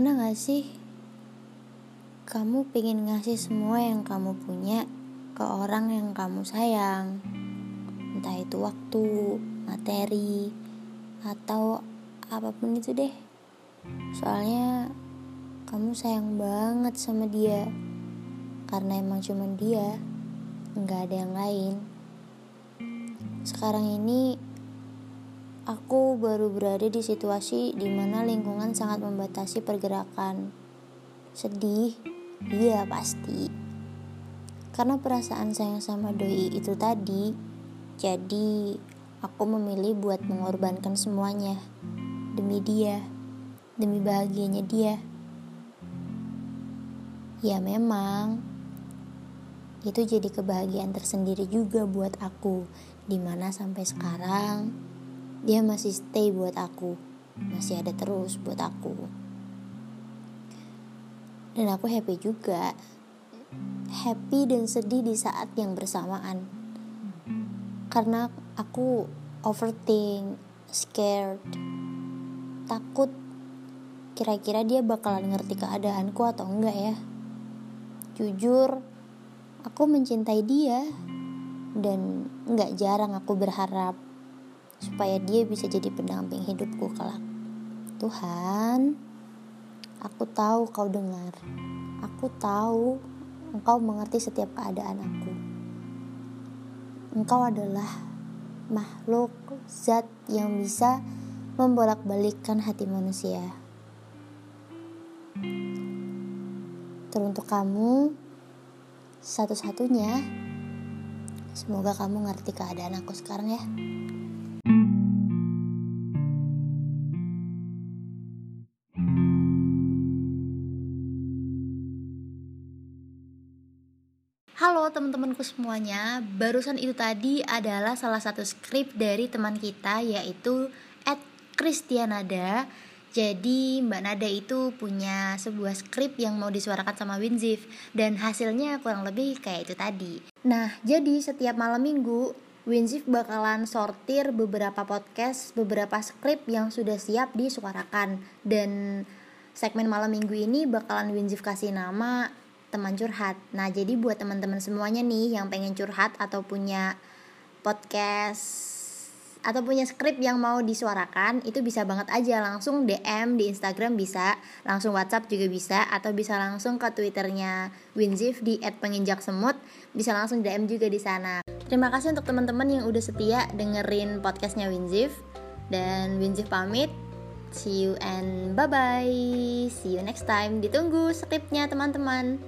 gak sih? Kamu pengen ngasih semua yang kamu punya ke orang yang kamu sayang. Entah itu waktu, materi, atau apa pun itu deh. Soalnya kamu sayang banget sama dia. Karena emang cuma dia, nggak ada yang lain. Sekarang ini Aku baru berada di situasi di mana lingkungan sangat membatasi pergerakan. Sedih, iya pasti. Karena perasaan sayang sama doi itu tadi, jadi aku memilih buat mengorbankan semuanya demi dia, demi bahagianya dia. Ya memang, itu jadi kebahagiaan tersendiri juga buat aku, di mana sampai sekarang dia masih stay buat aku. Masih ada terus buat aku. Dan aku happy juga. Happy dan sedih di saat yang bersamaan. Karena aku overthink scared. Takut kira-kira dia bakalan ngerti keadaanku atau enggak ya. Jujur aku mencintai dia. Dan enggak jarang aku berharap supaya dia bisa jadi pendamping hidupku kelak. Tuhan, aku tahu kau dengar. Aku tahu engkau mengerti setiap keadaan aku. Engkau adalah makhluk zat yang bisa membolak-balikkan hati manusia. Teruntuk kamu satu-satunya, semoga kamu ngerti keadaan aku sekarang ya. Halo teman-temanku semuanya, barusan itu tadi adalah salah satu skrip dari teman kita yaitu Ed Kristianada. Jadi Mbak Nada itu punya sebuah skrip yang mau disuarakan sama Winzif dan hasilnya kurang lebih kayak itu tadi. Nah, jadi setiap malam minggu Winzif bakalan sortir beberapa podcast, beberapa skrip yang sudah siap disuarakan dan segmen malam minggu ini bakalan Winzif kasih nama teman curhat. Nah, jadi buat teman-teman semuanya nih yang pengen curhat atau punya podcast atau punya skrip yang mau disuarakan itu bisa banget aja langsung DM di Instagram bisa, langsung WhatsApp juga bisa atau bisa langsung ke Twitternya Winzif di @penginjaksemut, bisa langsung DM juga di sana. Terima kasih untuk teman-teman yang udah setia dengerin podcastnya Winzif dan Winzif pamit. See you and bye bye. See you next time. Ditunggu skripnya teman-teman.